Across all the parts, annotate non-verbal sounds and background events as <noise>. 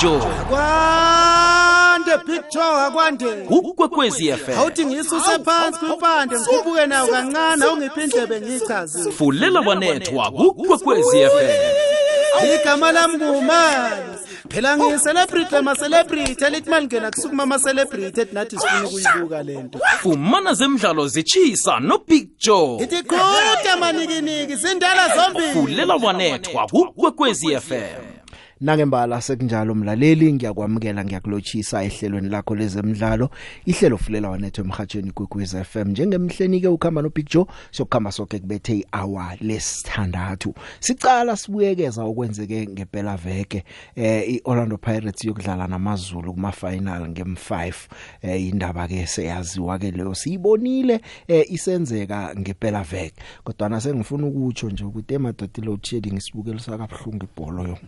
joe. Kwande picture akwande ukwekwezi fm awuthi ngisuse phansi kwimpande ngikhuphuke nawo kancane awungiphi indlebe ngiyichazile fulela wanethwa kukwekwezi fm igama lami ngumani phela ngiyicelebrity ama-celebrity elithi uma lingena kusukuma ama-celebrity ethi nathi sifuna ukuyibuka le nto. Fumana zemidlalo zitshisa nobig joe. Ngithi qhuda manikiniki zindala zombili. Fulela wanethwa kukwekwezi fm Nangembala sekunjalo mlaleli ngiyakwamukela ngiyakulotshisa ehlelweni lakho lezemidlalo. Ihlelo fulela wanethu emhathweni kwekwez FM njengemhleni ke ukhamba no Big Joe sokukhamba sonke kubethe ihour lesithandathu. Sicala sibuyekeza okwenzeke ngempela veke eh iOrlando Pirates yokudlala namazulu kuma final ngem 5 eh indaba ke seyaziwa ke leyo siyibonile eh isenzeka ngempela veke kodwa na sengifuna ukutsho nje ukuthi emadodilo shedding sibukelisa kabhlungu ibhola yo.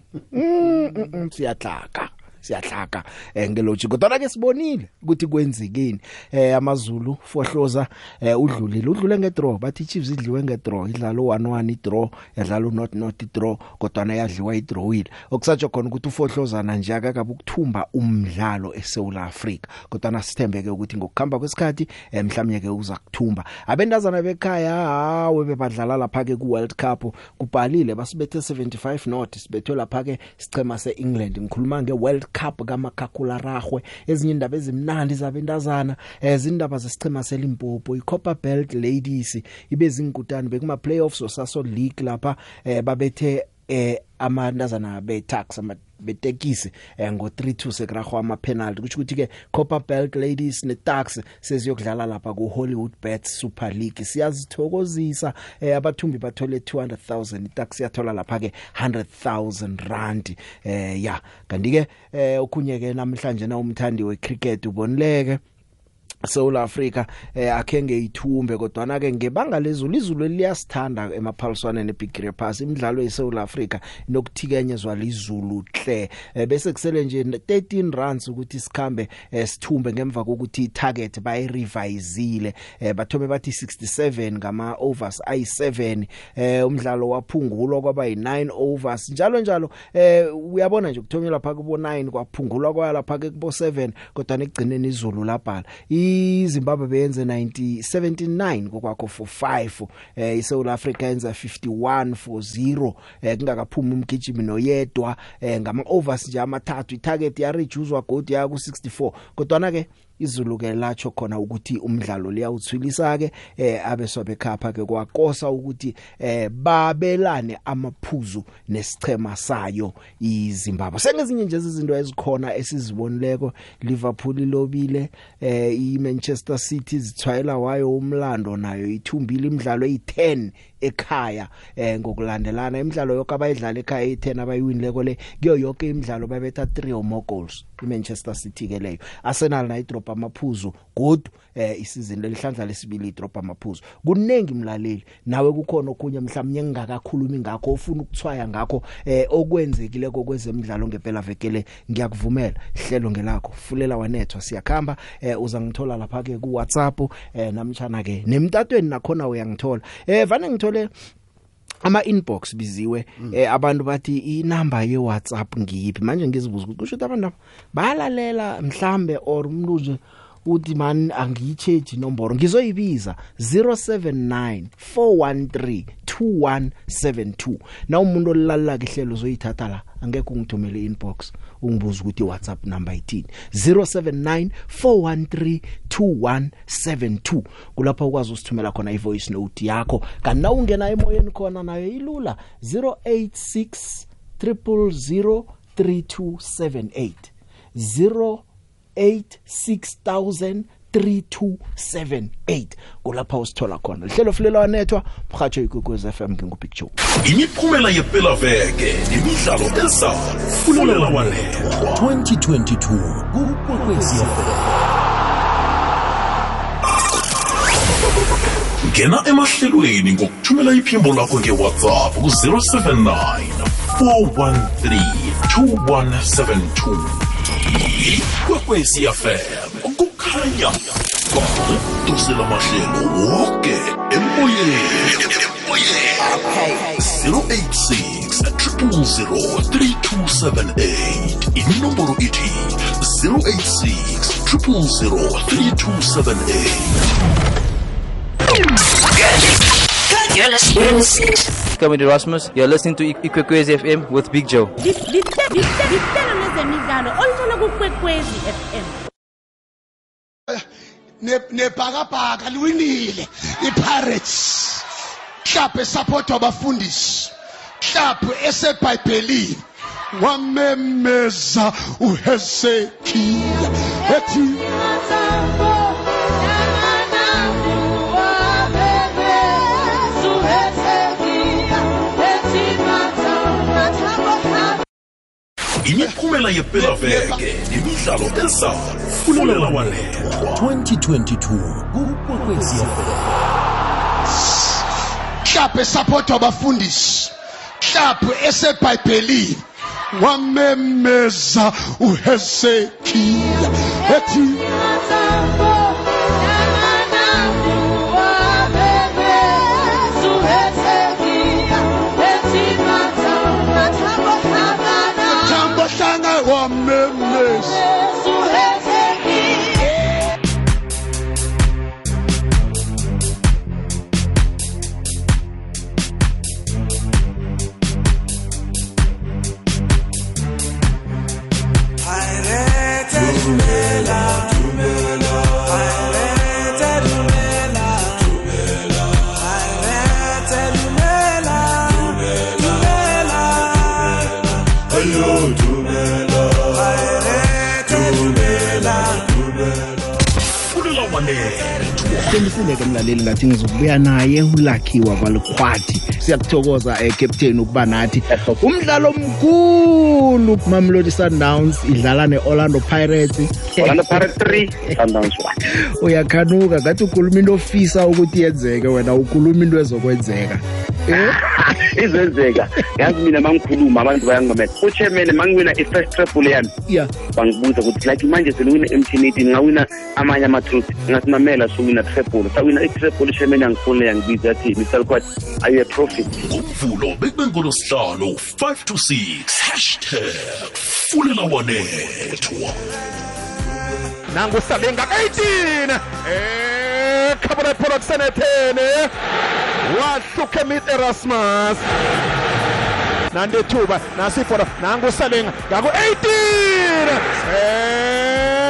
Mm, mm, mm, siyahlaka siyahlaka eh ngelogic kodwa ke sibonile ukuthi kwenzekeni. Eh amazulu fohloza eh udlulile udlule ngedraw bathi Chiefs idliwe ngedraw idlalo 1-1 idraw yadlala not not idraw kodwa na yadliwa idrawile. Okusatsho khona ukuthi ufohlozana nje akakabe ukuthumba umdlalo eSouth Africa kodwa na sithembeke ukuthi ngokukhamba kwesikhathi eh, mhlawumnye ke uza kuthumba. Abendazana bekhaya hawe bebadlala lapha ke ku World Cup kubhalile basibethe 75 not sibethwe lapha ke sichema seEngland. Ngikhuluma nge World Cup kaMakakula Ragwe ezinye indaba ezimnandi zabentazana ezindaba zesichema seLimpopo iCopa Belt Ladies ibe zinkutani bekuma playoffs osaso league lapha eh, babethe eh amandazana betax ama betekisi eh, ngo 3-2 sekragwa ama penalty kuthi ukuthi ke Copa Belt Ladies neTax seziyokudlala lapha ku Hollywood Bet Super League. Siyazithokozisa eh, abathumbi bathole 200,000 iTax yathola lapha ke 100,000 rand eh ya. Kanti ke eh okhunye ke namhlanje na umthandi we cricket ubonileke. South Africa eh akhenge ithumbe kodwa na ke ngebanga lezulu izulu liyasithanda emaphaliswaneni eBig Pass imidlalo yeSouth Africa nokuthikenyezwa lizulu hle. Eh, bese kusele nje 13 runs ukuthi sikhambe eh, sithumbe ngemva kokuthi itarget bayirevisile eh, bathome bathi 67 ngama overs ayi7 eh umdlalo waphungulwa kwaba yi9 overs. Njalo njalo eh uyabona nje kuthonyela phaka kubo 9 kwaphungulwa kwala phaka kubo 7 kodwa nekugcineni izulu labhala. iZimbabwe beyenze 9079 kokwakho for 5 eh iSouth Africa yenza 51 for 0 eh kungakaphumi umgijimi noyedwa eh ngama overs nje amathathu. Itarget ya reducewa godi ya ku 64 kodwa na ke izulu ke latsho khona ukuthi umdlalo liyawuthwilisa ke eh abeswa bekhapha ke kwakosa ukuthi eh babelane amaphuzu nesichema sayo iZimbabwe. Sengezinye nje izinto ezikhona esizibonileko. Liverpool ilobile eh iManchester City zithwayela wayo umlando nayo ithumbile imidlalo eyi10 ekhaya eh ngokulandelana. Imidlalo yonke abayidlala ekhaya eyi10 abayiwinileko le kuyo yonke imidlalo babetha 3 or more goals iManchester City ke leyo. Arsenal nayo drop amaphuzu godu eh isizini lelihlandla lesibili drop amaphuzu kunengi mlaleli nawe kukhona okunye mhlawumnye ngingakakhulumi ngakho ofuna ukuthwaya ngakho eh okwenzekile kokwezemidlalo ngempela vekele ngiyakuvumela. Hlelo ngelakho fulela wanethwa siyakhamba. Eh uza ngithola lapha ke ku WhatsApp eh namtjana ke nemtatweni nakhona uyangithola. Eh vane ngithole ama inbox biziwe mm. eh abantu bathi inamba ye WhatsApp ngiphi manje ngizibuza ukuthi kusho ukuthi abantu balalela mhlambe or umuntu nje uthi man angiyichange inombolo ngizoyibiza 079 413 2172 na umuntu olalela ihlelo uzoyithatha la angeke ungithumele inbox ungibuza ukuthi WhatsApp number yithini 079 413 2172 kulapha ukwazi usithumela khona ivoice note yakho. Kanti na ungena emoyeni khona nayo ilula 086 000 3278 086000 3278 kulapha usithola khona. Lihlelo fulela wanethwa mhatsho ikukwez FM ngingubig Joe. Imiphumela yempela veke nemidlalo ezayo. Fulela wanethwa 2022 kukwekwezi ngena emahlelweni ngokuthumela iphimbo lakho ngewhatsapp ku-079 413 2172 ikwekwezi fm kukhanya dosela mahlelo woke emoyeni. 086 3278 inomboro ithi 086 3278 You're listening. Comedy Rasmus, you're listening to Ikwekwezi FM with Big Joe. lihlelo lezemidlalo oluthola kukwekwezi fm nebhakabhaka liwinile ipirates mhlawumbe support wabafundisi mhlawumbe esebhayibhelini wamemeza uhezekiya ethi imiphumela yepelaveke nemidlalo ezafulela walethwa. 2022 kukwekwezi FM. mhlawumbe support wabafundisi mhlawumbe esebhayibhelini. Wamemeza uhezekiya ethi walethwa Qinisile-ke mlaleli ngathi ngizokubuya naye ulakhiwa kwalikhwathi siyakuthokoza eh, captain ukuba nathi. Umdlalo mkhulu Mamelodi Sundowns idlala ne-Orlando Pirates. Orlando Pirates 3 Sundowns 1 uyakhanuka ngathi ukhuluma into ofisa ukuthi yenzeke wena ukhuluma into ezokwenzeka. Izenzeka. Yazi mina mangikhuluma abantu bayangimamela uchairman mangiwina i-first treble yami. Bangibuza ukuthi like manje seniwina emthineti ngingawina amanye ama-truth. Ngasimamela sowina treble. Sawina i-treble uchairman yangifonele yangibiza yathi mr quat are you a profit ngomvulo bekube ngolosihlalo 5 to 6 hashtag fulela walethwa nangusalinga 18 ekhabona ipholo kusenethene wahluka emit erasmus nandethuba nasifolo nangusalinga ngaku-18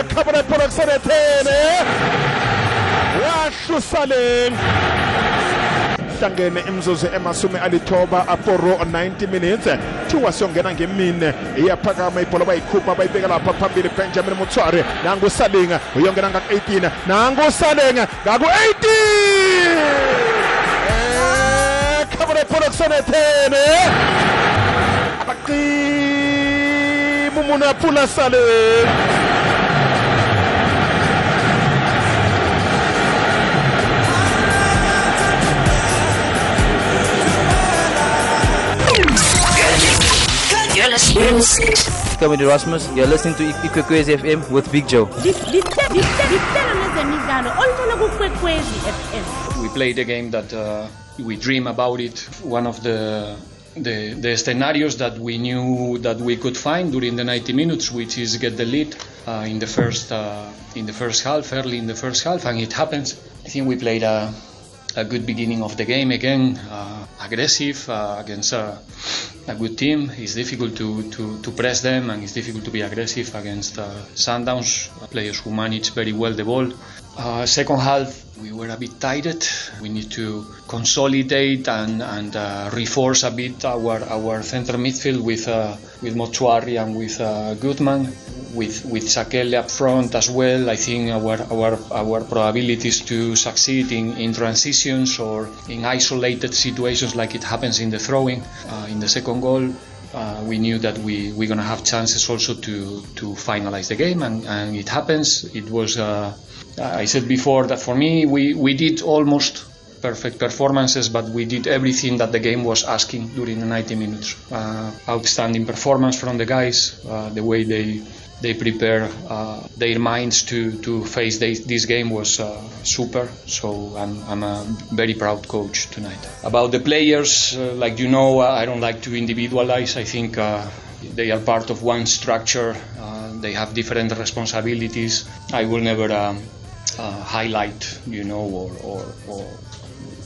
ekhabona ipholo kusenethene wahlusalinga hlangene imzuzu emasumi alithoba aforo 90 minutes. Thiwa siyongena ngemine iyaphakama ibhola bayikhupha bayibeka lapha phambili. Benjamin mutshware nangusalinga uyongena ngaku-18 nangusalinga ngaku-18 ekhabona ibhola kusenethene abaqima umuntu aphula salinga. You're listening. Comedy Rasmus, you're listening to Ikwekwezi FM with Big Joe. we played a game that uh, we dream about it. One of the, the the scenarios that we knew that we could find during the 90 minutes, which is get the lead uh, in the first uh, in the first half, early in the first half, and it happens. I think we played a, a good beginning of the game again, uh, aggressive uh, against a, a good team. It's difficult to, to, to press them, and it's difficult to be aggressive against uh, Sundowns players who manage very well the ball. Uh, second half, we were a bit tired. We need to consolidate and, and uh, reinforce a bit our, our center midfield with uh, with Mochuari and with uh, Goodman, with with Sakele up front as well. I think our our our probabilities to succeed in, in transitions or in isolated situations like it happens in the throwing uh, in the second goal uh, we knew that we we're gonna have chances also to to finalize the game, and, and it happens. It was uh, I said before that for me we we did almost perfect performances, but we did everything that the game was asking during the 90 minutes. Uh, outstanding performance from the guys, uh, the way they they prepare uh, their minds to, to face this, this game was uh, super. So I'm, I'm a very proud coach tonight. About the players, uh, like you know, I don't like to individualize. I think uh, they are part of one structure. Uh, they have different responsibilities. I will never um, uh, highlight, you know, or, or, or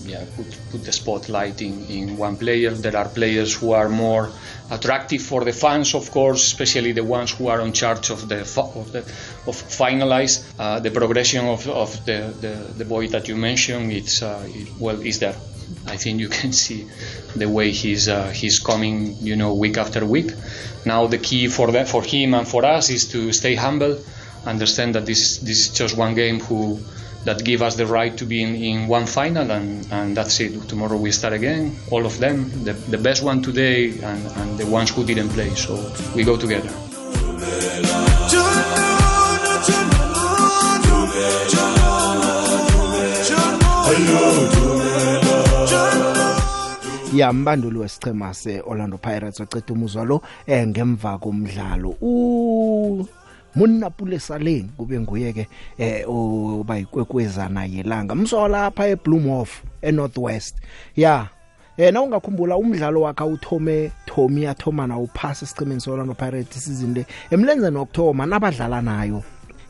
yeah, put, put the spotlight in, in one player. There are players who are more attractive for the fans, of course, especially the ones who are in charge of the of the of finalize uh, the progression of, of the, the, the boy that you mentioned. It's uh, it, well, is there. I think you can see the way he's uh, he's coming, you know, week after week. Now the key for that for him and for us is to stay humble, understand that this this is just one game who that give us the right to be in, in one final and, and that's it. Tomorrow we start again all of them the, the best one today and, and the ones who didn't play. So we go together. Ya mbanduli wesichema seOrlando Pirates waceda umuzwa lo eh ngemva komdlalo. U Munapule Saleng kube nguye ke eh oba ikwekwezana yelanga mswa lapha eBloemhof eNorthwest. Ya Eh na ungakhumbula umdlalo wakhe uthome Tommy yathoma na uphasa esiqhemeni soLorlando Pirates season le. Emlenzeni October nabadlala nayo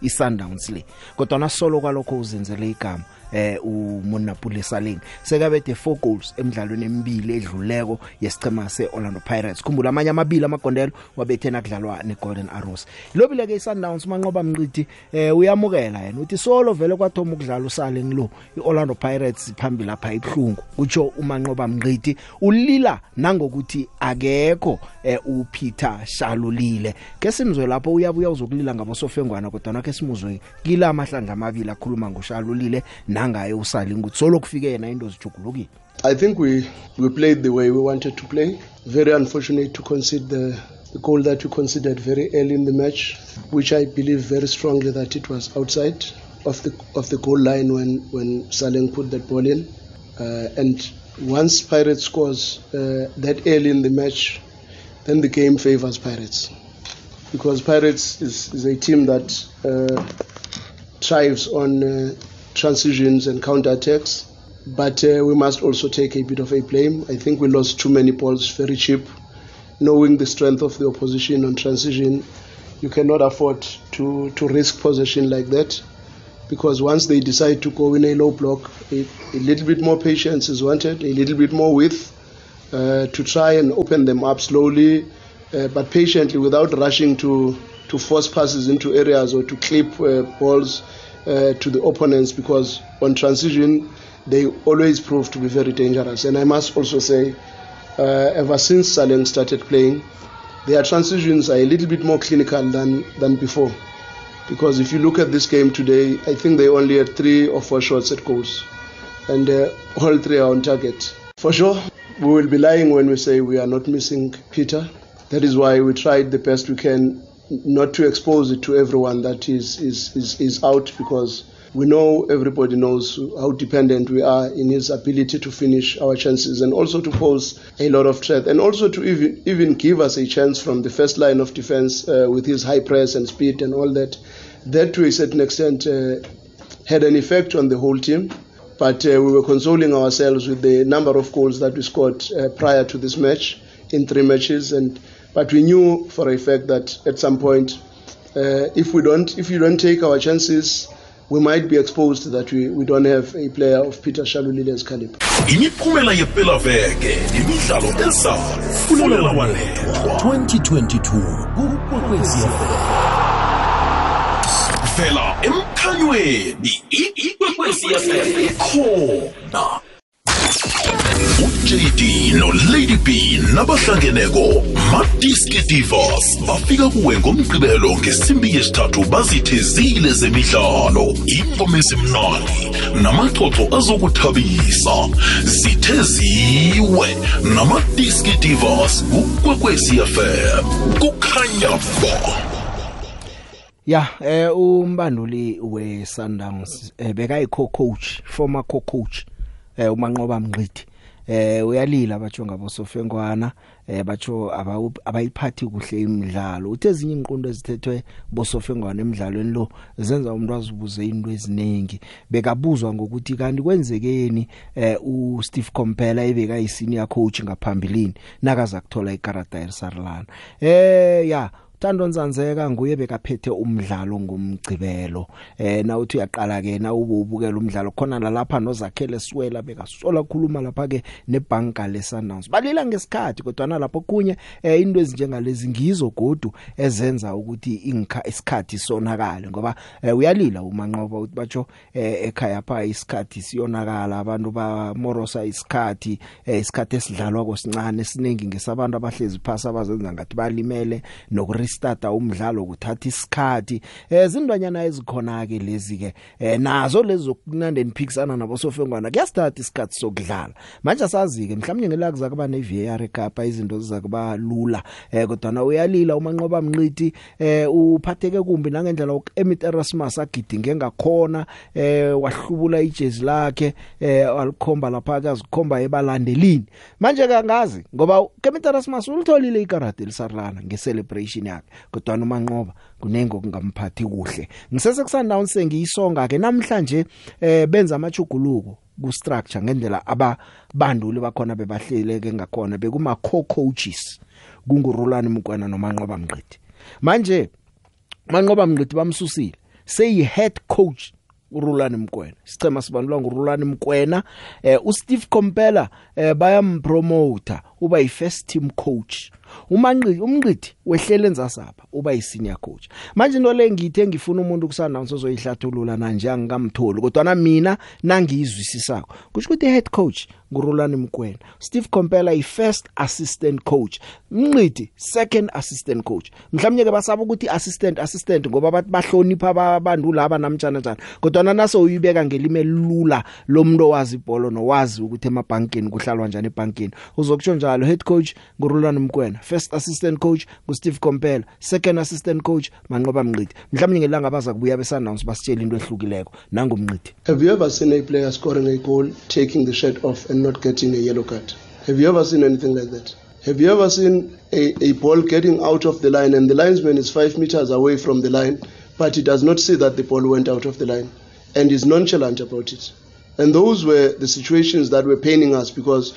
iSundowns le. Kodwa nasolo kwalokho uzenzele igama. Eh uMonapule Saleng sekabethe 4 goals emidlalweni emibili edluleko yesichema seOrlando Pirates. Khumbula amanye amabili amagondelo wabethena kudlalwa neGolden Arrows. Lobile ke iSundowns manqoba mnqithi eh uyamukela yena uthi solo vele kwathoma ukudlala uSaleng lo iOrlando Pirates phambili lapha ibhlungu utsho umanqoba mnqithi. Ulila nangokuthi akekho eh uPeter Shalulile. Ke simzwe lapho uyabuya uzokulila ngabo sofengwana kodwa nakhe simuzwe kila amahlandla amabili akhuluma ngoshalulile nangaye usali ukuthi solo kufike yena into zijugulukile I think we we played the way we wanted to play. Very unfortunate to concede the, the goal that we considered very early in the match, which I believe very strongly that it was outside of the of the goal line when when Saleng put that ball in. Uh, and once Pirates scores uh, that early in the match, then the game favors Pirates because Pirates is, is a team that uh, thrives on uh, transitions and counter attacks. But uh, we must also take a bit of a blame. I think we lost too many balls very cheap. Knowing the strength of the opposition on transition, you cannot afford to, to risk possession like that. Because once they decide to go in a low block, a, a little bit more patience is wanted, a little bit more width uh, to try and open them up slowly, uh, but patiently without rushing to, to force passes into areas or to clip uh, balls uh, to the opponents because on transition they always prove to be very dangerous. And I must also say, uh, ever since Saleng started playing, their transitions are a little bit more clinical than, than before. Because if you look at this game today, I think they only had three or four shots at goals. And uh, all three are on target. For sure, we will be lying when we say we are not missing Peter. That is why we tried the best we can not to expose it to everyone that is, is, is, is out because we know everybody knows how dependent we are in his ability to finish our chances and also to pose a lot of threat and also to even, even give us a chance from the first line of defense uh, with his high press and speed and all that. That to a certain extent uh, had an effect on the whole team. But uh, we were consoling ourselves with the number of goals that we scored uh, prior to this match in three matches and but we knew for a fact that at some point uh, if we don't if we don't take our chances we might be exposed that we, we don't have a player of Peter Shalulile's caliber. imiphumela yempela veke imidlalo ezayo. Fulela walethwa 2022 kukwekwezi FM vela emkhanyweni ikwekwezi khona. uJD noLady B nabahlangeneko Madiski Divas. Bafika kuwe ngomgqibelo ngesimbi yesithathu bazithezile zemidlalo ingoma ezimnandi namaxoxo azokuthabisa. Zitheziwe namadiski Divas kukwekwezi FM kukhanya ba. Ya eh umbanduli weSundowns eh bekayi co-coach former co-coach eh umanqoba mnqithi eh uyalila batsho ngabo Sofengwana eh batsho abawu- abayiphathi kuhle imidlalo. Uthe ezinye inqondo ezithethwe bosofengwana emidlalweni lo zenza umuntu azibuze into eziningi bekabuzwa ngokuthi kanti kwenzekeni eh u Steve Kompela ebeka yisenior coach ngaphambilini nakaza kuthola ikarata elisarlana eh ya Tando Nzanzeka nguye bekaphethe umdlalo ngomgcibelo. Eh na uthi uyaqala ke na ububukela umdlalo khona la lapha nozakhele swela bekasola khuluma lapha ke nebanka lesundowns. Balila ngesikhathi kodwa na lapho kunye eh into ezinjengalezi ngizo godu ezenza ukuthi ingikha isikhathi sonakale ngoba eh, uyalila umanqoba uthi batsho eh, ekhaya pha isikhathi siyonakala abantu bamorosa isikhathi eh, isikhathi esidlalwa kosincane siningi ngesabantu abahlezi phasi abazenza ngathi balimele nokurestata umdlalo kuthatha isikhathi. Eh zindwanyana ezikhona ke lezi ke eh nazo lezi zokunande niphikisana nabo sofengwana kuyastata isikhathi sokudlala. Manje asazi ke mhlawumnye ngelakuza kuba ne VAR kapha izinto ziza kuba lula eh kodwa na uyalila umanqoba mnqiti eh uphatheke kumbi nangendlela uEmit Erasmus agidinge ngakhona eh wahlubula ijezi lakhe eh walikhomba lapha akazikhomba ebalandelini. Manje kangazi ngoba uEmit Erasmus ulitholile ikarate elisarlana ngecelebration yakhe. Kodwa umanqoba kunengo kungamphathi kuhle. Ngisese kusandown sengiyisonga ke namhlanje eh benza amachuguluko ku structure ngendlela ababanduli bakhona bebahleleke ngakhona bekuma co-coaches kungurulani mkwana nomanqoba mnqithi manje manqoba mnqithi bamsusile seyi head coach uRulani Mkwena. Sicema sibanulwa nguRulani Mkwena. Eh uSteve Kompela eh bayampromoter uba yi first team coach. Umanqi umnqithi wehlele enzasapha uba yi senior coach. Manje into le ngithe ngifuna umuntu kusananso ozoyihlathulula nanje angikamtholi kodwa na mina nangiyizwisisako. Kusho ukuthi head coach ngurulani Mkwena. Steve Kompela yi first assistant coach. Mnqithi second assistant coach. Mhlawumnye ke basaba ukuthi assistant assistant ngoba bathi bahlonipha abantu laba namtjana njani. Kodwa naso uyibeka ngelime lula lomuntu owazi ibhola nowazi ukuthi emabhankeni kuhlalwa njani ebankeni uzokutsho njalo head coach ngurulani Mkwena first assistant coach nguSteve Kompela second assistant coach Manqoba Mnqithi mhlawumnye ngelanga baza kubuya besannounce basitshela into ehlukileko nangomnqithi Have you ever seen a player scoring a goal, taking the shirt off, and not getting a yellow card? Have you ever seen anything like that? Have you ever seen a, a ball getting out of the line and the linesman is five meters away from the line, but he does not see that the ball went out of the line and is nonchalant about it? And those were the situations that were paining us because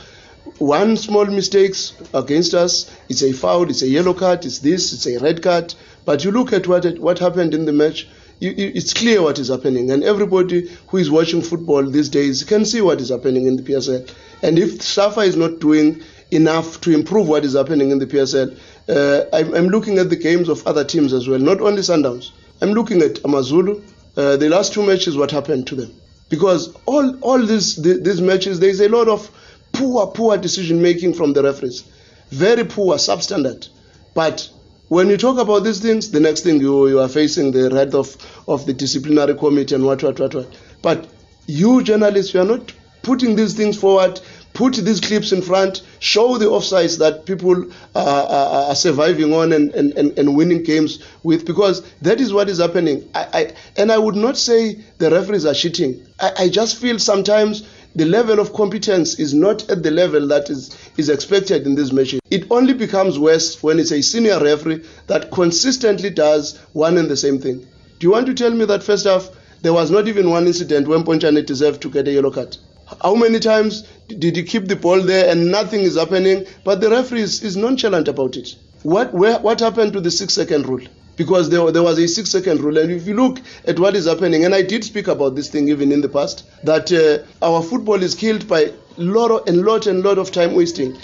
one small mistakes against us, it's a foul, it's a yellow card, it's this, it's a red card. But you look at what what happened in the match, you, you, it's clear what is happening, and everybody who is watching football these days can see what is happening in the PSL. And if Safa is not doing enough to improve what is happening in the PSL, uh, I'm, I'm looking at the games of other teams as well, not only Sundowns. I'm looking at Amazulu. Uh, the last two matches, what happened to them? Because all all these the, these matches, there is a lot of poor poor decision making from the referees, very poor, substandard. But when you talk about these things, the next thing you you are facing the wrath of of the disciplinary committee and what what what what. But you journalists, you are not putting these things forward. Put these clips in front. Show the offsides that people uh, are, are surviving on and, and, and, and winning games with, because that is what is happening. I, I and I would not say the referees are cheating. I, I just feel sometimes the level of competence is not at the level that is, is expected in this matches. It only becomes worse when it's a senior referee that consistently does one and the same thing. Do you want to tell me that first half there was not even one incident when Ponchane deserved to get a yellow card? How many times did he keep the ball there and nothing is happening, but the referee is, is nonchalant about it? What where, what happened to the six second rule? Because there, there was a six second rule, and if you look at what is happening, and I did speak about this thing even in the past, that uh, our football is killed by lot and lot and lot of time wasting.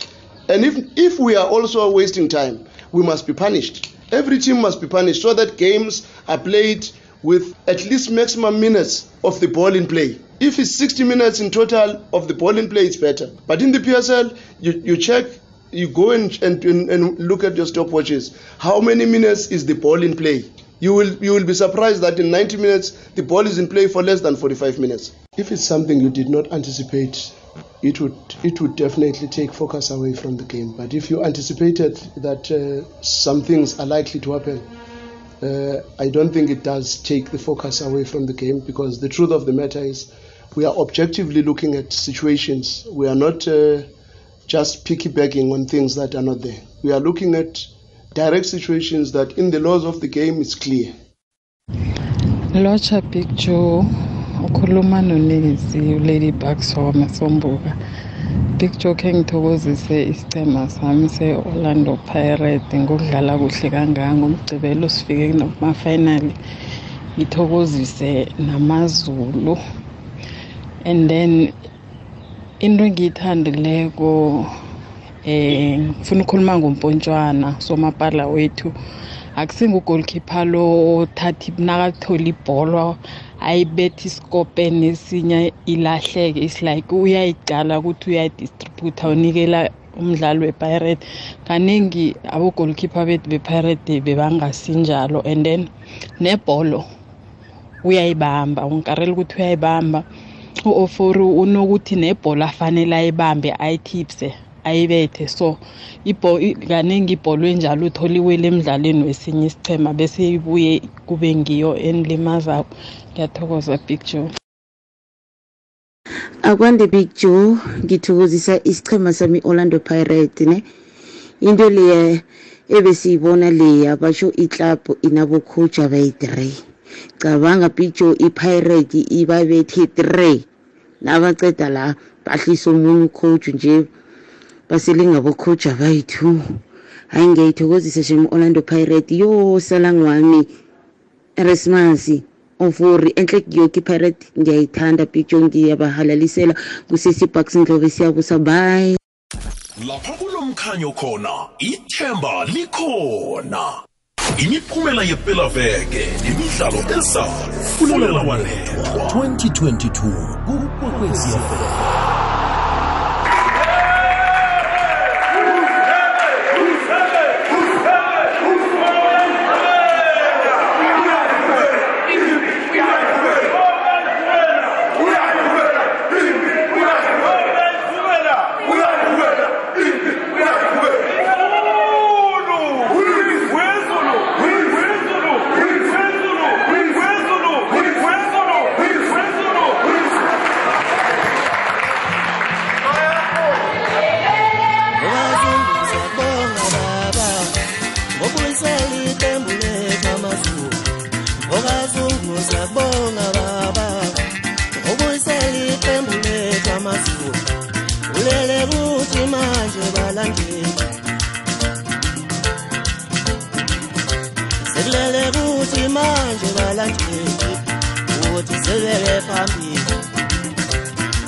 And if if we are also wasting time, we must be punished. Every team must be punished so that games are played with at least maximum minutes of the ball in play. If it's 60 minutes in total of the ball in play, it's better. But in the PSL, you, you check, you go and, and, and look at your stopwatches. How many minutes is the ball in play? You will, you will be surprised that in 90 minutes, the ball is in play for less than 45 minutes. If it's something you did not anticipate, it would, it would definitely take focus away from the game. But if you anticipated that uh, some things are likely to happen, uh, I don't think it does take the focus away from the game because the truth of the matter is We are objectively looking at situations. We are not uh, just piggybacking on things that are not there. We are looking at direct situations that, in the laws of the game, is clear. lotsha picture ukhuluma nonezi ulady bucks wamasombuka picture khe ngithokozise isicema sami se-orlando pirate ngokudlala kuhle kangaka ngomgcibelo sifike kumafinali ngithokozise namazulu and then into engiyithandileko eh ngifuna ukukhuluma ngompontshwana somapala wethu. Akusingugolkeeper lo othatha nakathola ibholo ayibethi isikopeni esinye ilahleke. Is like uyayicala ukuthi uyadistributha unikela umdlali wepirate. Kaningi abogolkeeper bethu bepirate bebangasinjalo and then nebholo uyayibamba ungikarela ukuthi uyayibamba. U-ofori unokuthi nebhola afanele ayibambe ayithipse ayibethe. So ibho kaningi ibholo enjalo uthola iwele emdlalweni wesinye isichema bese ibuye kube ngiyo enilimazako ngiyathokoza big joe. Akwande big joe ngithokozisa isichema sami orlando pirate ne? Into leya ebesiyibona leya basho iclub inabocoach abayi-three. Cabanga big joe ipirate ibabethe three. Nabaceda la bahlisa omunye ucoach nje basele ngabocoach abayi-two. Hayi ngiyayithokozisa shem orlando pirate yo salang wami eresmasi ofori enhle yoke ipirate ngiyayithanda picture ngiyabahalalisela kusesibucks ndlobe siyabusa bye. Lapha kulomkhanyo khona ithemba likhona. Imiphumela yepelaveke nemidlalo ezayo fulela walethwa 2022 kukwekwezi ukuthi sebeke phambili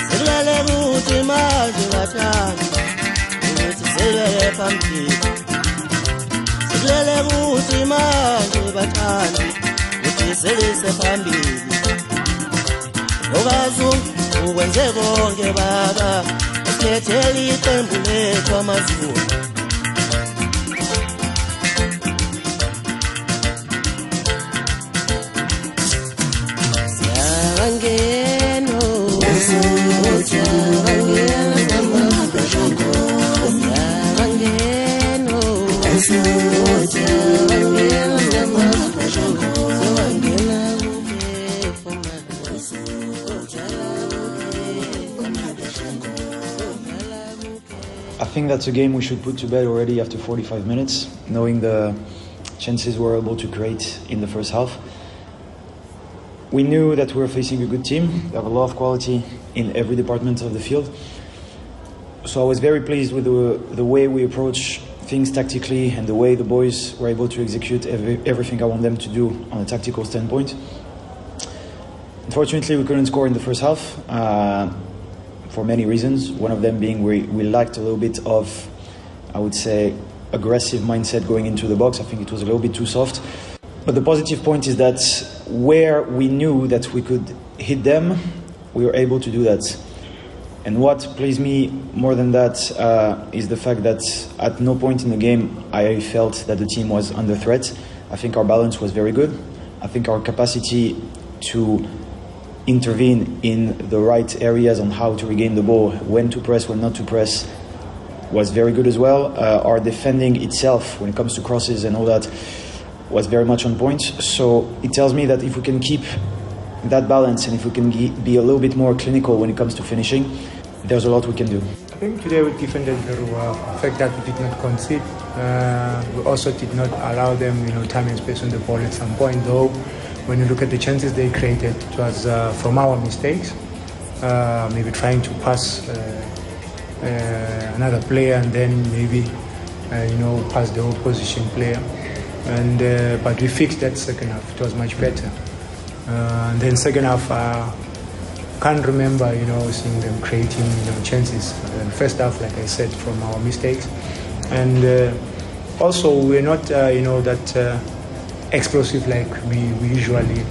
sekulele kuthi manje bathandi ukuthi sebeke phambili sekulele kuthi manje bathandi ukuthi selise phambili. Okazungu ukwenze konke baba sikhethela iqembu lethu amazulu. Think that's a game we should put to bed already after 45 minutes, knowing the chances we were able to create in the first half. We knew that we were facing a good team. They have a lot of quality in every department of the field. So I was very pleased with the, the way we approach things tactically and the way the boys were able to execute every, everything I want them to do on a tactical standpoint. Unfortunately, we couldn't score in the first half uh, for many reasons. One of them being we, we lacked a little bit of, I would say, aggressive mindset going into the box. I think it was a little bit too soft. But the positive point is that where we knew that we could hit them, we were able to do that. And what pleased me more than that uh, is the fact that at no point in the game I felt that the team was under threat. I think our balance was very good. I think our capacity to intervene in the right areas on how to regain the ball, when to press, when not to press, was very good as well. Uh, our defending itself, when it comes to crosses and all that, was very much on point. So it tells me that if we can keep that balance, and if we can be a little bit more clinical when it comes to finishing, there's a lot we can do. I think today we defended very well. The fact that we did not concede, uh, we also did not allow them, you know, time and space on the ball at some point. Though, when you look at the chances they created, it was uh, from our mistakes. Uh, maybe trying to pass uh, uh, another player and then maybe, uh, you know, pass the opposition player. And uh, but we fixed that second half. It was much better. And then second half. Uh, can't remember, you know, seeing them creating, you know, chances. And first half, like I said, from our mistakes, and also we're not, you know, that explosive like we, we usually,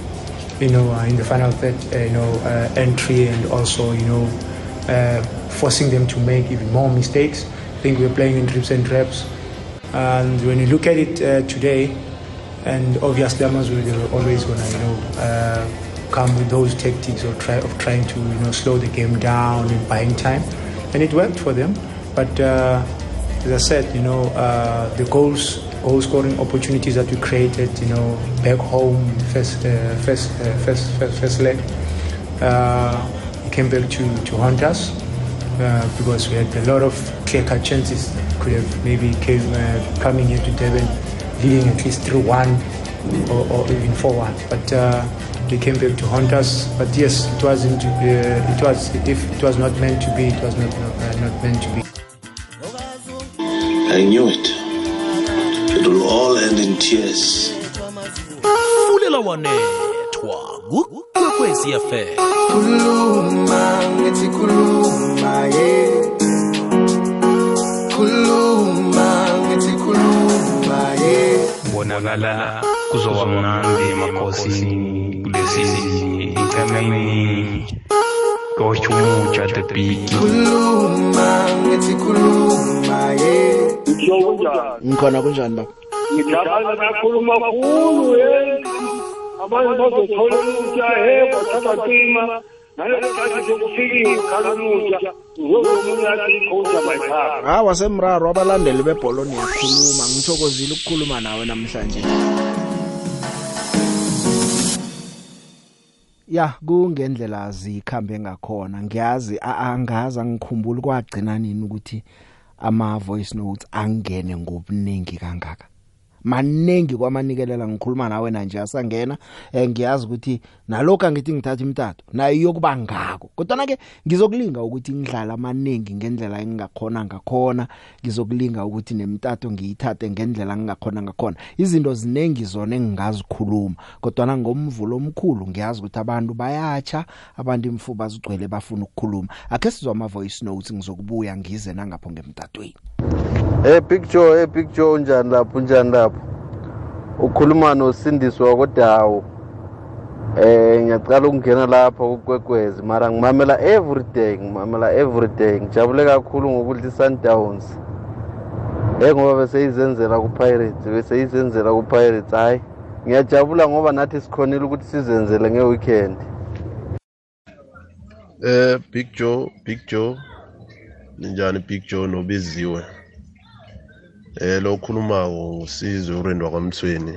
you know, are in the final third, uh, you know, uh, entry, and also, you know, uh, forcing them to make even more mistakes. I think we're playing in trips and traps, and when you look at it uh, today, and obviously Amazon are always gonna, you know. Uh, come with those tactics or try of trying to you know slow the game down and buying time, and it worked for them. But uh, as I said, you know uh, the goals, goal scoring opportunities that we created, you know back home first uh, first, uh, first first first leg, uh, came back to to haunt us uh, because we had a lot of clear cut chances could have maybe came uh, coming into Devon, leading at least through one or, or even four one, but. Uh, they came back to haunt us. But yes, it wasn't. Uh, it was. If it was not meant to be, it was not not, uh, not meant to be. I knew it. It will all end in tears. fulela wanethwa kukwekwezi fm khuluma ngithi khuluma ye. Khuluma ngithi khuluma ye. Bonakala kuzoba mnandi emakhosini kulesizini icemeni kochumutsha the big khuluma ngithi khuluma ye. Ngikhona kunjani baba? Ngijabula kakhuluma kakhulu yeni abantu bazothola umutsha he bathabacima nalesikhathi sokufikile khala umutsha uzozomunye athi icoach abayikhaba hawa semraro abalandeli bebholo niyakhuluma. Ngithokozile ukukhuluma nawe namhlanje. Ya kungendlela zikhambe ngakhona. Ngiyazi a- angazi angikhumbuli kwagcina nini ukuthi ama voice notes angene ngobuningi kangaka. Maningi kwamanikelela ngikhuluma nawe na nje asangena eh, ngiyazi ukuthi nalokho angithi ngithatha imtato nayo iyokuba ngako. Kodwa ke ngizokulinga ukuthi ngidlala amaningi ngendlela engingakhona ngakhona ngizokulinga ukuthi nemtato ngiyithathe ngendlela engingakhona ngakhona. Izinto zinengi zona engingazikhuluma kodwa ngomvulo omkhulu ngiyazi ukuthi abantu bayatsha abantu imfuba zigcwele bafuna ukukhuluma. Ake sizwa ama voice notes ngizokubuya ngize nangapho ngemtatweni. Hey Joe, hey Joe unjani lapho unjani lapho? Ukhuluma noSindiswa kodawo. Eh ngiyacala ukungena lapha kukwekwezi mara ngimamela every day, ngimamela every day. Ngijabule kakhulu ngokudla iSundowns. Eh ngoba bese izenzela kuPirates, bese izenzela kuPirates hayi. Ngiyajabula ngoba nathi sikhonile ukuthi sizenzele ngeweekend. Eh Big Joe, Big Joe. Ninjani Big Joe nobiziwe? Eh lo khulumako ngusizwe urendo kwamthweni.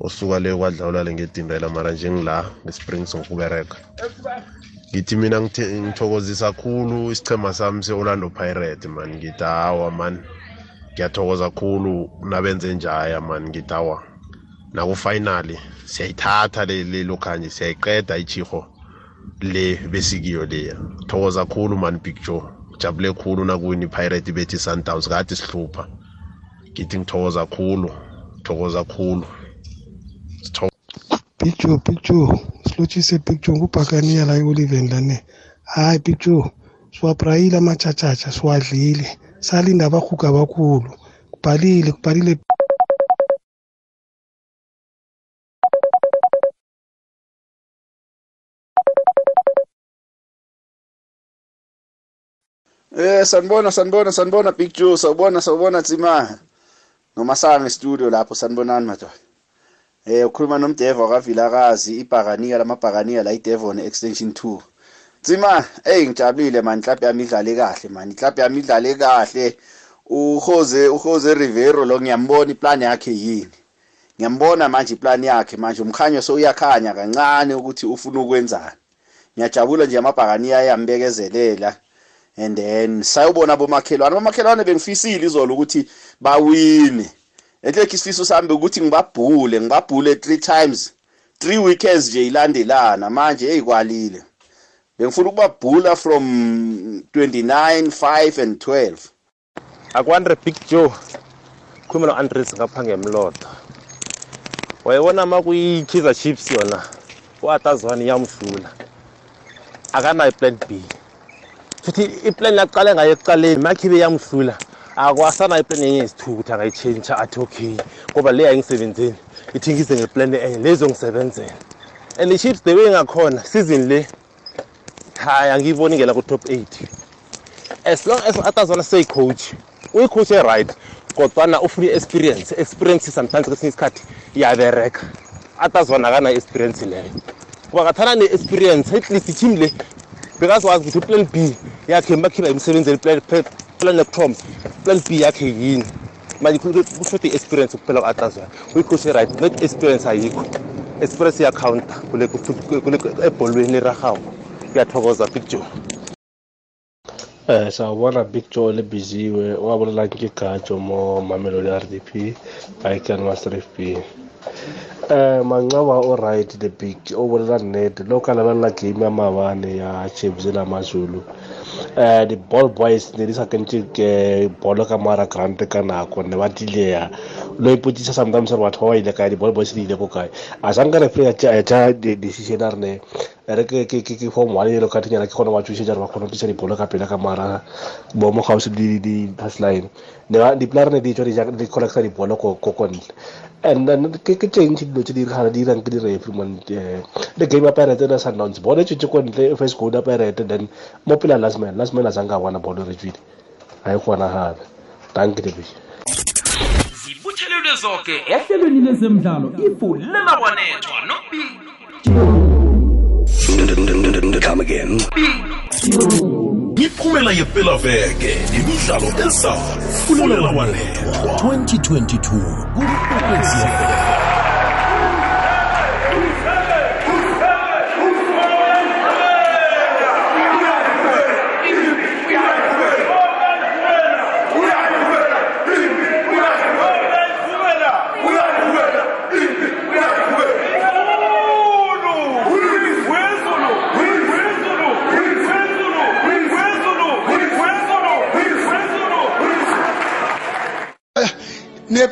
Osuka le kwadlawula le ngedindela mara nje ngila ngeSprings ngokubereka. Ngithi mina ngithokozisa kakhulu isichema sami seOrlando Pirates man ngithi hawa man. Ngiyathokoza kakhulu nabenze njaya man ngithi hawa. Naku finally siyayithatha le le lokhanje siyayiqeda ichiho. le besikiyo leya thokoza kakhulu man big joe jabule khulu nakuwini pirate bethi sundowns kade sihlupha ngithi ngithokoza khulu thokoza khulu Big Joe, silotshise Joe ngubhakaniya la e-Oliven lane. Hayi Big Joe, siwaprayile amatshatshatsha siwadlile. Salinda abahuga abakhulu. Kubhalile, kubhalile Eh sanibona sanibona sanibona Big Joe sawubona sawubona Tsima. Nomasanga studio lapho sanibonani madoda. Eh ukhuluma nomDevo kaVilakazi ibhakaniya lamabhakaniya la iDevon extension 2. Tsima hey ngijabulile man club yami idlale kahle man club yami idlale kahle. uJose uJose Rivero lo ngiyambona iplan yakhe yini. ngiyambona manje iplan yakhe manje umkhanyo sowuyakhanya kancane ukuthi ufuna ukwenzani ngiyajabula nje amabhakaniya ayambekezelela and then sayobona abomakhelwane abomakhelwane bengifisile izolo ukuthi bawine. Enhlekho isifiso sami ukuthi ngibabhule ngibabhule three times. Three weekends nje ilandelana. Manje eyikwalile bengifuna ukubabhula from 29 5 and 12 akwandre big joe. Khuluma no-andres ngapha ngemlodo wayebona ma kuyi-kaizer chiefs yona u-atazwane iyamhlula akanayo i-plan b. futhi iplan yaqale ngayo ekuqaleni makhibe yamhlula akwasanayo iplan enye yesithuku ukuthi angayitshentsha athi okay ngoba le ayingisebenzeni ithi ngize ngeplan enye lezongisebenzela and i-chiefs the way ngakhona season le hayi angiyiboni ngela ku-top eight. As long as atazwana seyicoach uyicoach e-right kodwana ufuna i-experience experience sometimes kwesinye isikhathi iyabereka. Atazwana akanayo experience leyo. Kuba ngathana ne-experience at least i-team le bekazwazi ukuthi plan b yakhe makhiba imsebenzeli plan eprom plan b yakhe yini? Manje kushoda i-experience kuphela ku-atazwana uyicoach e-right not experience ayikho. Experience iyacounta ebholweni erahawu kuyathokoza big joe. Eh sawubona Big Joe lebiziwe wabolela nkigatsho mo Mamelodi RDP Baiken Master FB eh mancawa o right the big o bolela nnete lo ka lebelela game ya mabane ya Chiefs le Amazulu eh the ball boys ne di sa kentse ke bolo ka mara grant ka nako ne ba dileya lo ipotsisa sometimes re batho ba ile kae di ball boys di ile ko kae. A sanka re ya ja decision a rene re ke form one le ka tinyana ke kgona ba tshwisa jare ba kgona tshisa dibolo ka pele ka mara bo mo gausi di di touchline ne ba di player tswa di collecta dibolo ko kontle and then ke ke change dilo tse di gana di irang ke di referee man le game ya pirate na sundowns bolo e tswetse ko ntle first goal ya pirate then mo pele last man last man a zanka bona bolo re tswile. Ha e kgona gape danke the zibuthelelwe zonke ehlelweni lezemidlalo ifulela wanethwa nobig Come again. Imiphumela yepelaveke nemidlalo ezayo fulela walethwa 2022 kuKwekwezi FM.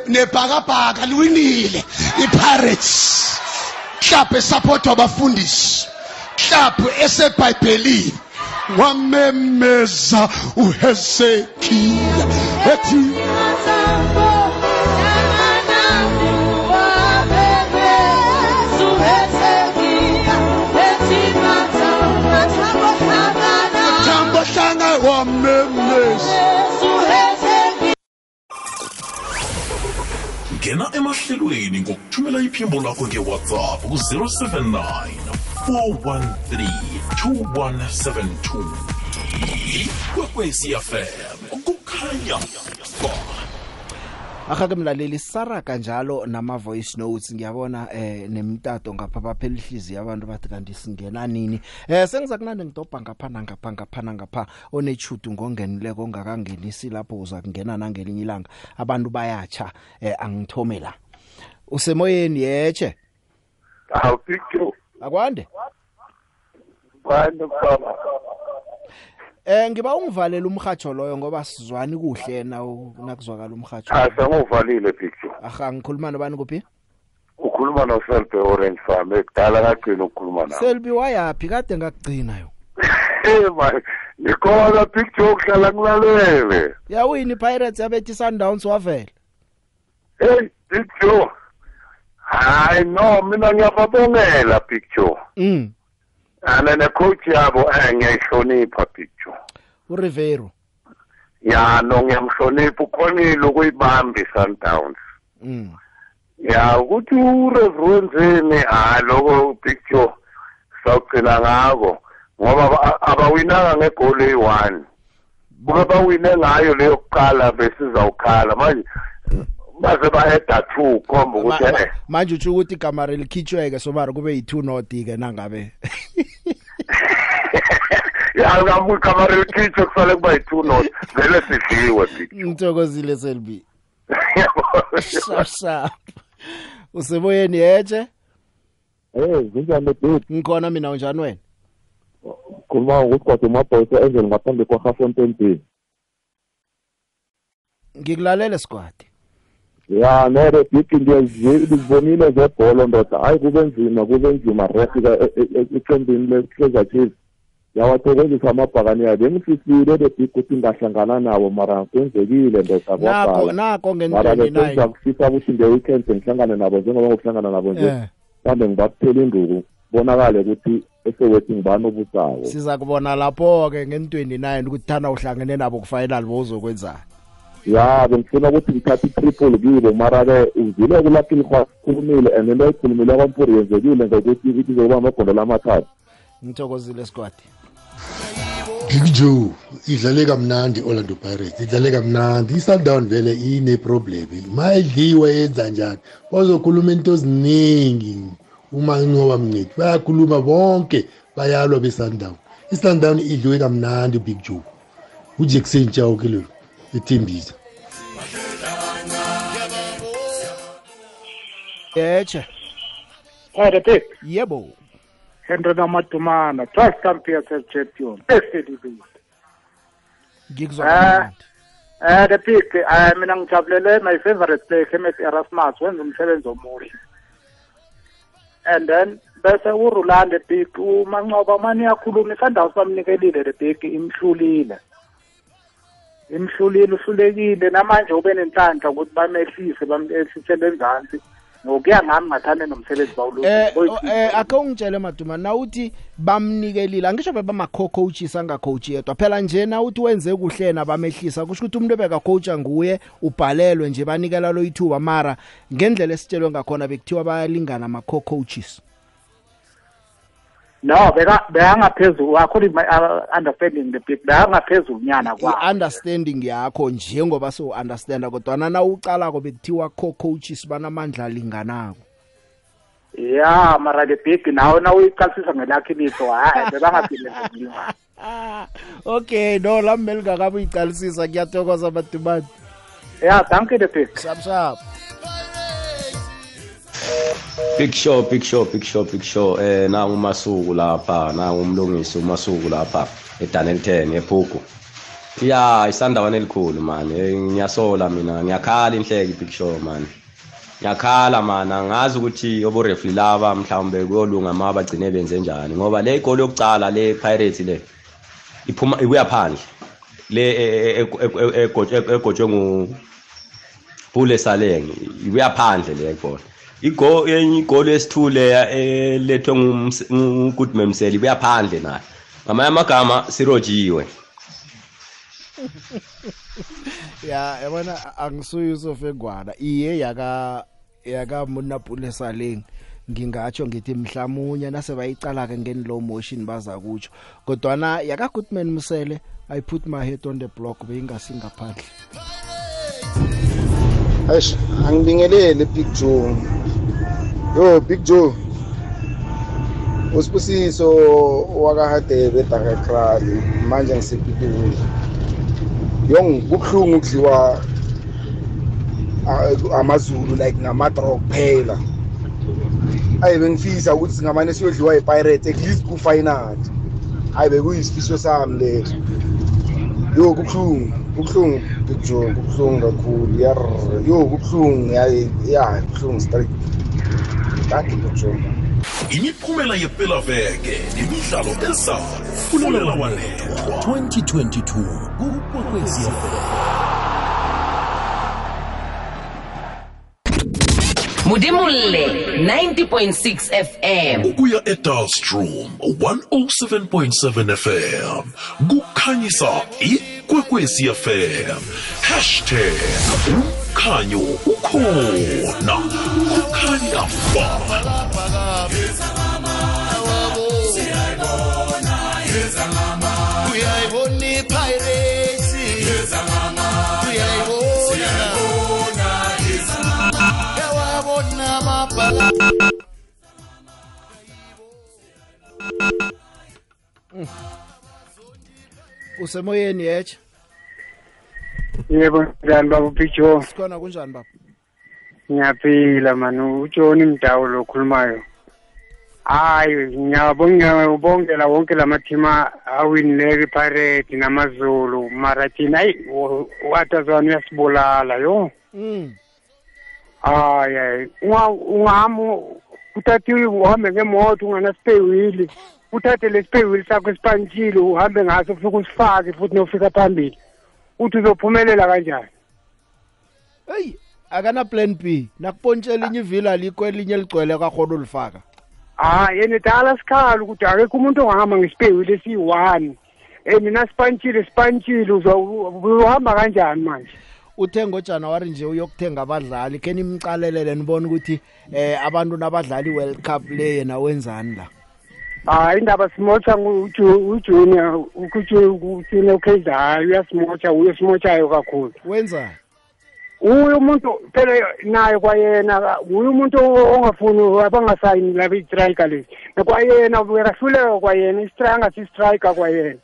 Nebhakabhaka liwinile. Ipirates. Mhlawumbe esapotwa abafundisi. Mhlawumbe esebhayibhelini. Wamemeza uhezekiya ethi thambo hlanga wamemeza ngena emahlelweni ngokuthumela iphimbo lakho ngewhatsapp ku-079 413 2172 ikwekwecfm kukhanya. ba Akake mlaleli saraka njalo nama voice notes. Ngiyabona eh nemtato ngapha baphela ihliziyo abantu bathi kanti singena nini eh sengiza kunande ngidobha ngapha ngapha ngapha ngapha onechudu ngongenileko ongakangenisi lapho uza kungena nangelinye ilanga. Abantu bayacha eh angithome la. Usemoyeni yeche awupicture akwande? Kwande baba Eh ngiba ungivalela umhajo loyo ngoba sizwani kuhle na nakuzwakala umhajo. asenguvalile picture Aha ngikhuluma nobani kuphi? ukhuluma noselbe orange farm ekudala kagcina ukukhuluma nawe Selbi wayapi kade ngakugcina yo. Eh man ngikhona picture okuhlala ngilalele Yawini Pirates yabethi Sundowns wavela. hey picture hayi no mina ngiyababongela picture Mm. Ana necoach yabo eh ngiyayihlonipha picture uRivero. ya no ngiyamhlonipha. Ukhonile ukuyibamba i-sundowns Mm. ya ukuthi ureverenzeni ha lokho picture sawugcina ngako. Ngoba aba- abawinanga ngegoli eyi-one. Buke bawine ngayo leyo kuqala besizawukhala. Manje baze bayeda two khomba ukuthi eh. manje utsho ukuthi igama likhitshweke somara kube yi-two noti ke nangabe. <laughs> ya kamu kamari likhitshwe kusale kuba yi-two not vele sidliwe big ngithokozile selbi sharp sharp useboyeni yetshe Eh, zinjani big? ngikhona mina unjani wena Khuluma ukuthi kodwa umabhoyisa Angel ngaphambi kwa Gafontein B. ngikulalele squad Ya, nere big ngiyazibonile zebhola ndoda. Hayi kube nzima, kube nzima refika eqembini le-Kaizer Chiefs. Yawathokozisa amabhakani yayo. Bengifisile le big ukuthi ngahlangana nabo mara kwenzekile ndoda nako kwabhala. nako Mara nge-29 besenza kufisa ukuthi nge-weekend ngihlangane nabo njengoba ngokuhlangana nabo nje. Eh. Mhlawumbe ngibakuthela induku. Bonakale ukuthi esewethu ngibani obusawo. siza kubona lapho-ke ngen-29 ukuthi thana uhlangene nabo kufinal bowuzokwenzani ya bengifuna ukuthi ngithathe i-triple kibo mara-ke uzile kulapho ilkhulumile and into ayikhulumile kwampuri yenzekile ngokuthi ukuthi izokuba amagondolo amathathu ngithokozile squad Big Joe idlale kamnandi Orlando Pirates idlale kamnandi. i-Sundown vele ine-problem ma idliwe yenza njani? Bazokhuluma into eziningi. Uma inqoba mncedi bayakhuluma bonke bayalwa be-Sundown. i-Sundown idliwe kamnandi Big Joe. uJackson Chauke lo ethembisa yetshe Hey, the big yebo. Henry Namadumana, 12 time PSL champion. Esedibile. ngikuzwa Eh, eh, the big, eh, mina ngijabulele my favorite player, Kenneth Erasmus, wenza umsebenzi omuhle. And then, bese uRulande big, umancoba mani yakhuluma, isandawusi bamnikelile the big, imhlulile. Imhlulile, uhlulekile, namanje ube nenhlanhla ukuthi bamehlise, bamehlisele enzansi. Ngokuya ngami ngathane nomsebenzi eh bawulungile. o- eh ake ungitshele maduma nawuthi bamnikelile angisho bebama-co-coaches angacoach yedwa. Phela nje nawuthi wenze kuhle nabamehlisa kusho ukuthi umuntu ebekacoacha nguye ubhalelwe nje banikela lo ithuba. Mara ngendlela esitshelwe ngakhona bekuthiwa bayalingana ama-co-coaches No, beka beyangaphezulu according to my uh, understanding the big beyangaphezulu nyana kwa. i-understanding yakho njengoba so-understanda kodwana nawucalako bekuthiwa co-coaches banamandla alinganako Yeah, mara the big nawo na uyiqalisisa ngelakhe ilihlo hayi <laughs> bebangaphinde ngokulingana. okay no lami belingakabe uyicalisisa kuyathokoza madumani Yeah, thank you the big. sharp sharp Big show, big show, big show, big show. Eh nangu uMasuku lapha, nangu umlungisi uMasuku lapha eDanelton ePhugu. Ya, isandawana elikhulu man. Eh, Ngiyasola mina, ngiyakhala inhleki big show man. Ngiyakhala man, angazi ukuthi obo referee laba mhlawumbe kuyolunga uma bagcine benze njani ngoba le goal yokucala le Pirates le iphuma ibuya phandle. Le egotshwe ngu Pule Saleng ibuya phandle le goal. Igo enye igoli esithule elethwe ngugoodman mseli buyaphandle nayo ngamanye amagama sirojiwe. <laughs> Ya yabona angisuye Yusuf Engwana iye yaka yaka Munapule Saleng ngingatsho ngithi mhlamunye nase bayicala ke ngen low motion baza kutsho kodwana yaka Goodman Musele i put my head on the block beyingasingaphandle. Eish angibingelele Big Joe. Yo Big Joe. Usibusiso wakahadebe eDakakrali manje ngisepituli. Yong kubuhlungu ukudliwa a- amaZulu like ngamadrog phela. Ayi bengifisa ukuthi singamane siyodliwa yiPirates at least ku final. Ayi bekuyisifiso sami leso. Yo kubuhlungu, kubuhlungu Big Joe, kubuhlungu kakhulu. Yar, yo kubuhlungu ya kubuhlungu straight. Joe. imiphumela yepelaveke nemidlalo ezayo fulela walethwa 2022 kukwekwezi Mudimulle 90.6 FM. ukuya edalstrom 107.7 fm kukhanyisa ikwekwezi fm hashtag umkhanyo ukhona. Thunder Bomb. Siyayibona, yeza mama. Uyayibona i-pirates. Yeza mama. Uyayibona. Siyayibona, yeza mama. Yawabona amabhala. usemoyeni yetsha yebo njani baba upijo sikhona kunjani baba ngiyaphila mani utshoni mdawo lo khulumayo hayi ngiyabongela wonke lamathima awinileyo ipirate namazulu. Mara thina hayi watazwana uyasibulala yo. Mm. Hayi hayi. Ungahamba uthathe uhambe ngemoto unganasipeyili uthathe lesipeyili sakho esipantshile uhambe ngaso ufike usifake futhi nofika phambili. Uthi uzophumelela kanjani? Hey akana plan B. Nakupontshela inye ivila alikho elinye ligcwele kakhona ulifaka hayi yena dala sikhala ukuthi akekho umuntu ongahamba ngesipeyili esiyi-one um mina sipantshile sipantshile uzohamba kanjani manje? Uthe ngojanuwari nje uyokuthenga abadlali khe nimcalelele nibone ukuthi eh abantu nabadlali i-world cup le yena wenzani la? Hayi indaba simotsha ujunior ukujunior ukhezayo uyasimotsha uye simotshayo kakhulu. Wenzani? Uye umuntu phela naye kwayena uye umuntu ongafuni abangasayini laba i-striker lezi nakwayena bekahluleka kwayena i-striker angasi-striker kwayena.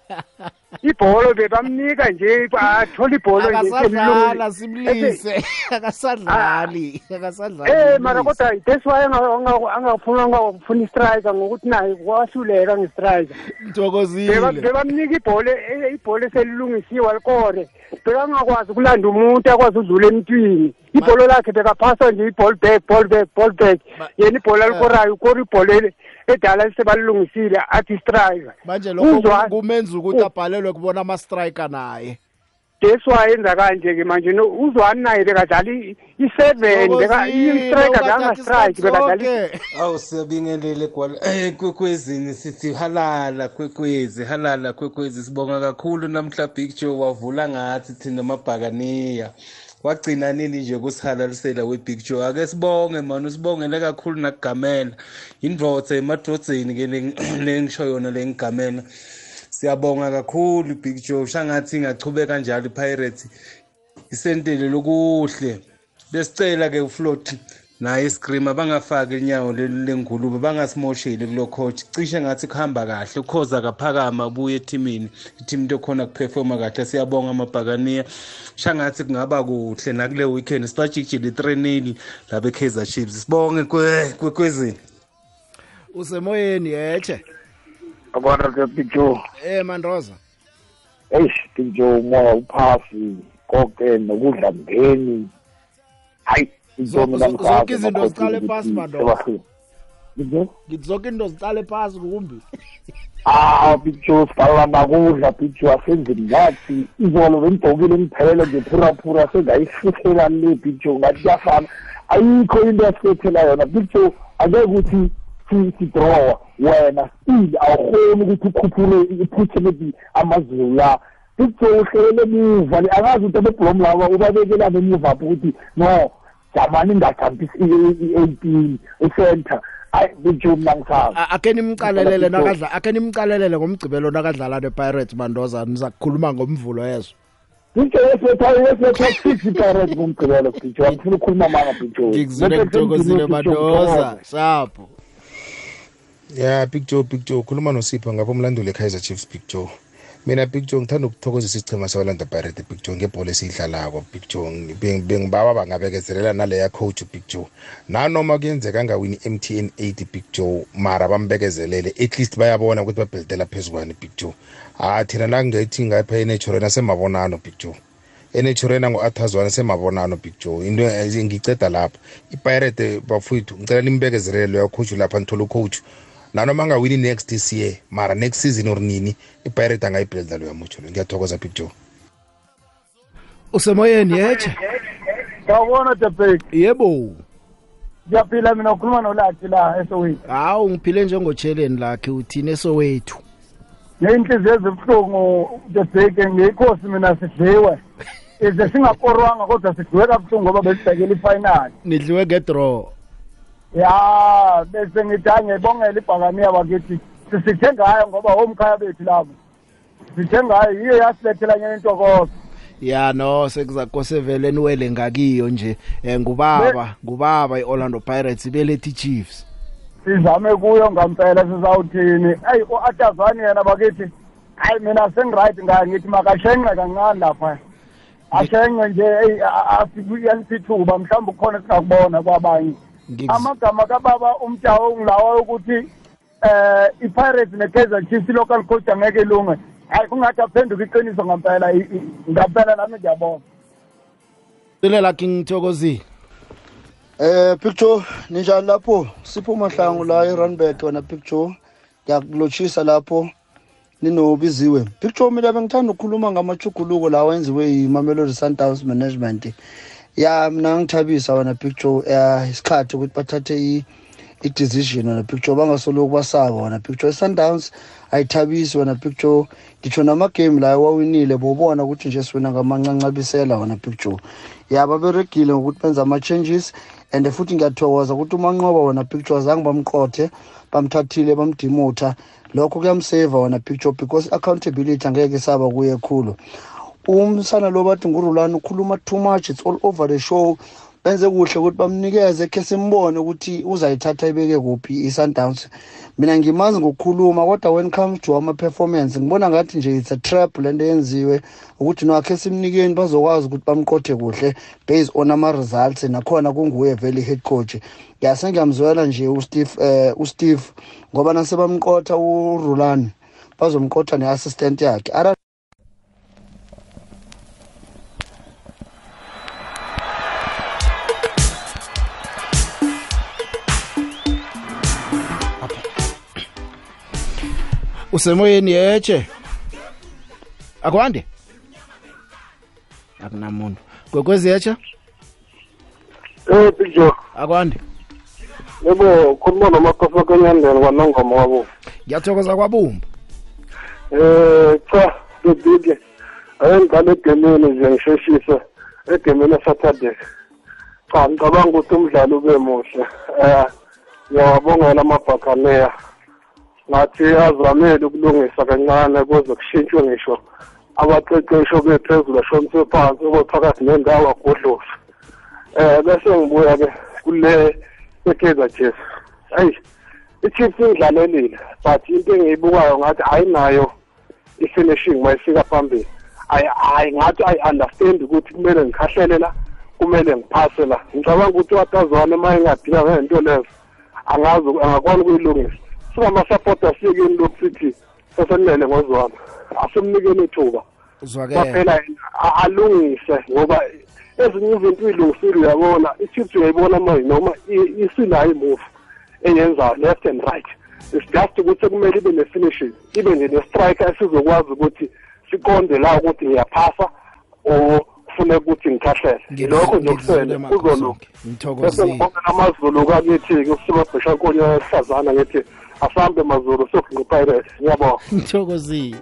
Ibholo bebamnika nje athola ibholo akasadlala simlise. <laughs> Akasadlali akasadlali Eh mara kodwa that's why angafuna angafuna istriker ngokuthi naye kwahluleka ngestriker. Mthokozile bebamnika ibholo ibholo eselilungisiwe alikore. Bekangakwazi ukulanda umuntu akwazi udlula emntwini. Ibholo lakhe bekaphasa nje iball back ball back ball back. Yena ibholo alikorayo ukora ibholo edala lisebalilungisile athi striker manje lokho kumenza ukuthi abhalelwe kubona ama-striker naye. That's why enza kanje-ke manje no- uzwani naye bekadlala i-seven i-striker bekangastrike bekadlala awu siyabingelela egwala eh kwekwezini sithi halala kwekwezi halala kwekwezi. Sibonga kakhulu namhla big joe wavula ngathi thina mabhakaniya. Wagcina nini nje kusihalalisela we-big joe? Ake sibonge mani usibongele kakhulu nakugamela. Indvodza emadrodzeni-ke lengisho <clears throat> yona lengigamela siyabonga kakhulu big joe. Shangathi ingachubeka njalo ipirates. Isentele lokuhle. Besicela-ke uflot naye iscreamer bangafaki inyawo leli lengulube bangasimosheli kulo coach. Cishe ngathi kuhamba kahle ukhoza kaphakama ubuye etimini itimu tokhona kuperforma kahle. Siyabonga amabhakaniya. Shangathi kungaba kuhle nakule weekend sibajikijile i-3 laba e-kaizer chiefs. Sibonge kwe- kwekwezini usemoyeni yeche akona ke picho eh mandoza. Eish picho umoya uphasi konke nokudla mndeni hayi Zo- into mina zo- ngisazi zonke izinto amakhosi ziqale ukuthi phasi, madodana. sebahluka. Yebo? ngithi zonke into ziqale phasi kumbi. Ah picho siqala nakudla picho asenze ngathi izolo bengigqokile ngiphelele ngephuraphura sengayifihlela le picho ngathi kuyafana. Ayikho into yasifethela yona. Picho angeke ukuthi si- sidrowa wena still awukhoni ukuthi ukhuphule iphuthe maybe amazulu la. Picho uhlelele emuva angazi ukuthi abebhlom laba ubabekelane emuva apho ukuthi no jamani ingajampisi i-eighteen ecenter ayi picho mna ngisazi A- ake nimcalelele nakadla ake nimcalelele ngomgcibelo nakadlala ne-pirates mandoza niza kukhuluma ngomvulo yezo Picho yesetha yesetha six iPirates ngomgqibelo Picho angifuna ukukhuluma manga Picho ngikuzile ngithokozile mandoza shapho ya big joe big joe ukhuluma nosipho ngapha umlanduli e-kaizer chiefs big joe. Mina big joe ngithanda ukuthokozisa isichema sabalanda pirate big joe ngebhola esiyidlalako big joe. Beng- bengibawa bangabekezelela naleya coach big joe. Nanoma kuyenzeka angawini i-mtn 80 big joe mara bambekezelele. At least bayabona ukuthi babhelitela phezu kwani big joe. Ah thina nakungethi ngapha enechorena semabonano big joe. Enechorena ngo-athazwana semabonano big joe. Into eh, ngiceda lapha ipirate bafowethu ngicela nimbekezelele loya coach lapha nithola ucoach. Nanoma angawini next this year mara next season or nini ipirate angayibhelda loya mutsho lo. Ngiyathokoza big joe. Usemoyeni yeche Sawubona Tebek yebo. Ngiyaphila mina ukhuluma nolathi la eSoweto. Hawu ngiphile njengotsheleni lakhe uthini esowethu Neinhliziyo ezibuhlungu Tebek ngiyikhosi mina sidliwe. Ize singakorwanga kodwa sidliwe kabuhlungu ngoba besibhekele ifinal. Nidliwe ngedraw. Ya bese ngithi hayi ngiyibongela ibhakaniya bakithi sisithe ngayo ngoba omkhaya bethu labo sithe ngayo yiyo yasilethela nye intokozo ya no sekuzakose vele niwele ngakiyo nje eh, ngubaba ngubaba i-orlando pirates ibelethi chiefs sizame kuyo ngampela sizawuthini eyi u-atazani yena bakithi hayi mina sengiright ngayo ngithi makashenqe kancane lapha ashenqe nje eyi asiyalisithuba mhlawumbe kukhona singakubona kwabanye amagama kababa umjawo ngilawa ukuthi eh i-pirates ne-kaizer chiefs i-local coach angeke ilunge. Hayi kungathi aphenduka iqiniso ngampela i- i- ngampela nami ngiyabona Silela King Thokozile. Eh picture ninjani lapho? Sipho mahlangu la eRunbet wena picture. Ngiyakulochisa lapho ninobiziwe. Picture mina bengithanda ukukhuluma ngamachuguluko lawa enziwe yiMamelodi Sundowns management. Ya mina ngithabisa wena picture eh isikhathi ukuthi bathathe i i-decision wena picture bangasoloku basaba wena picture i-sundowns ayithabisi wena picture ngitsho namagame la wawinile bobona ukuthi nje siwina ngamancancabisela wena picture ya baberegile ngokuthi benza ama-changes and futhi ngiyathokoza ukuthi umanqoba wona picture zange bamqothe bamthathile bamdimutha. Lokho kuyamseva wona picture because accountability angeke saba kuye khulu. Umsana lo bathi ngurulani ukhuluma too much it's all over the show. Benze kuhle ukuthi bamnikeze khe simbone ukuthi uzayithatha ibeke kuphi i-sundowns mina ngimazi ngokukhuluma kodwa when comes to ama-performance ngibona ngathi nje it's a trap le nto yenziwe ukuthi no akhe simnikeni bazokwazi ukuthi bamqothe kuhle based on ama-results nakhona kunguye vele i-head coach. Yase ngiyamzwela nje usteve um usteve ngoba nase bamqotha urulani bazomqotha ne-assistant yakhe. Usemoyeni yeche. Akwande. Akunamuntu. Gwekwezi yeche. Eh picture Akwande. yebo khuluma nomakhosi kanyandeni kwanongoma wabo Ngiyathokoza kwabumba. eh cha bebike ayengidlala egemini nje ngisheshise egemini esaturday cha ngicabanga ukuthi umdlalo ube muhle eh ngiyawabongela amabhakaneya ngathi azamele ukulungisa kancane kuze kushintshwe ngisho abaqeqesho bephezulu ashonise phansi obephakathi nendawo agodlosa eh bese ngibuya-ke kule ekaizer chiefs. Hayi i-chiefs ingidlalelile but into engiyibukayo ngathi ayinayo i-finishing uma ifika phambili hayi ngathi ayi-understand ukuthi kumele ngikhahlele la kumele ngiphase la. Ngicabanga ukuthi watazwane uma engadinga ngento lezo angazi angakwazi ukuyilungisa. Singamasapota siyekeni lokhu sithi sesenilele ngozwana. Asimnikeni ithuba. Uzwakela. kwaphela a- alungise ngoba ezinye izinto uyilungisile uyabona i-chiefs uyayibona manje noma i- isinayo imove eyenza left and right. It's just ukuthi kumele ibe ne-finishing ibe nje ne-striker esizokwazi ukuthi siqonde la ukuthi ngiyaphasa or kufuneka ukuthi ngikhahlele. Lokho nje kusele kuzolunga. Bese Ngithokozile. ngibongela amazulu kakithi-ke usibabhisha nkonyo ehlazana ngithi asambe mazulu sokunqipirate ngiyabonga <laughs> Ngithokozile.